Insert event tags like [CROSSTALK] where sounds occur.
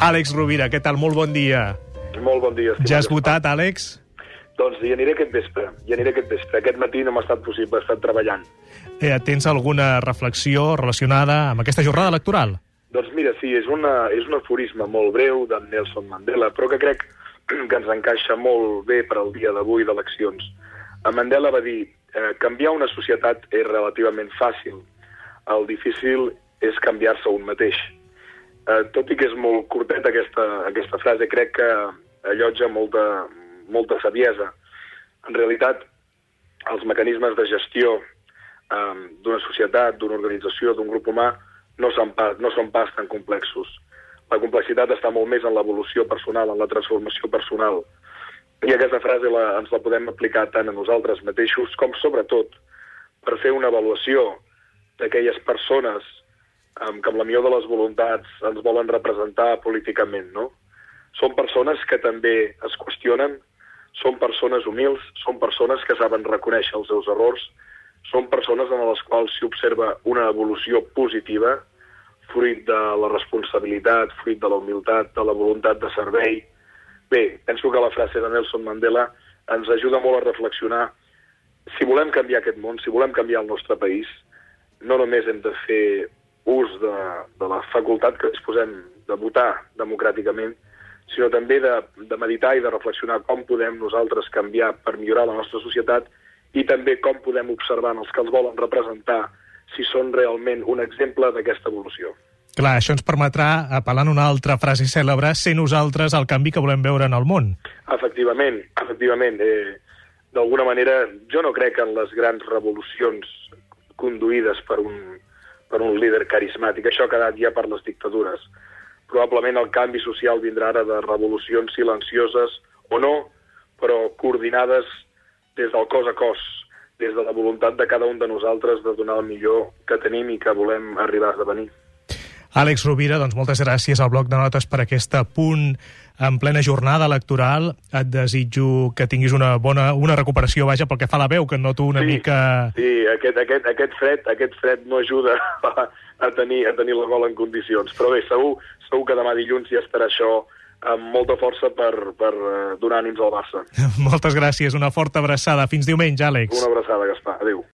Àlex Rovira, què tal? Molt bon dia. Molt bon dia. Ja has votat, Àlex? Doncs hi aniré aquest vespre. Hi aniré aquest vespre. Aquest matí no m'ha estat possible, he estat treballant. Eh, tens alguna reflexió relacionada amb aquesta jornada electoral? Doncs mira, sí, és, una, és un aforisme molt breu de Nelson Mandela, però que crec que ens encaixa molt bé per al dia d'avui d'eleccions. En Mandela va dir eh, canviar una societat és relativament fàcil. El difícil és canviar-se un mateix. Eh, tot i que és molt curteta aquesta, aquesta frase, crec que allotja molta, molta saviesa. En realitat, els mecanismes de gestió eh, d'una societat, d'una organització, d'un grup humà, no són, pas, no són pas tan complexos. La complexitat està molt més en l'evolució personal, en la transformació personal. I aquesta frase la, ens la podem aplicar tant a nosaltres mateixos com, sobretot, per fer una avaluació d'aquelles persones que amb la millor de les voluntats ens volen representar políticament, no? Són persones que també es qüestionen, són persones humils, són persones que saben reconèixer els seus errors, són persones en les quals s'hi observa una evolució positiva, fruit de la responsabilitat, fruit de la humilitat, de la voluntat de servei. Bé, penso que la frase de Nelson Mandela ens ajuda molt a reflexionar si volem canviar aquest món, si volem canviar el nostre país, no només hem de fer ús de, de la facultat que disposem de votar democràticament, sinó també de, de meditar i de reflexionar com podem nosaltres canviar per millorar la nostra societat i també com podem observar els que els volen representar si són realment un exemple d'aquesta evolució. Clar, això ens permetrà, apel·lant una altra frase cèlebre, ser nosaltres el canvi que volem veure en el món. Efectivament, efectivament. Eh, D'alguna manera, jo no crec en les grans revolucions conduïdes per un, per un líder carismàtic. Això ha quedat ja per les dictadures. Probablement el canvi social vindrà ara de revolucions silencioses o no, però coordinades des del cos a cos, des de la voluntat de cada un de nosaltres de donar el millor que tenim i que volem arribar a esdevenir. Àlex Rovira, doncs moltes gràcies al bloc de notes per aquest punt en plena jornada electoral. Et desitjo que tinguis una bona una recuperació, vaja, pel que fa a la veu, que noto una sí, mica... Sí, aquest, aquest, aquest, fred, aquest fred no ajuda a, [LAUGHS] a, tenir, a tenir la gola en condicions. Però bé, segur, segur que demà dilluns ja estarà això amb molta força per, per donar ànims al Barça. [LAUGHS] Moltes gràcies, una forta abraçada. Fins diumenge, Àlex. Una abraçada, Gaspar. Adéu.